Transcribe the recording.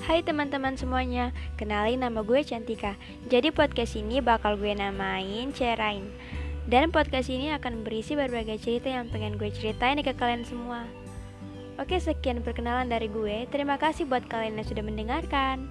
Hai teman-teman semuanya, kenalin nama gue Cantika. Jadi podcast ini bakal gue namain Cerain. Dan podcast ini akan berisi berbagai cerita yang pengen gue ceritain ke kalian semua. Oke sekian perkenalan dari gue. Terima kasih buat kalian yang sudah mendengarkan.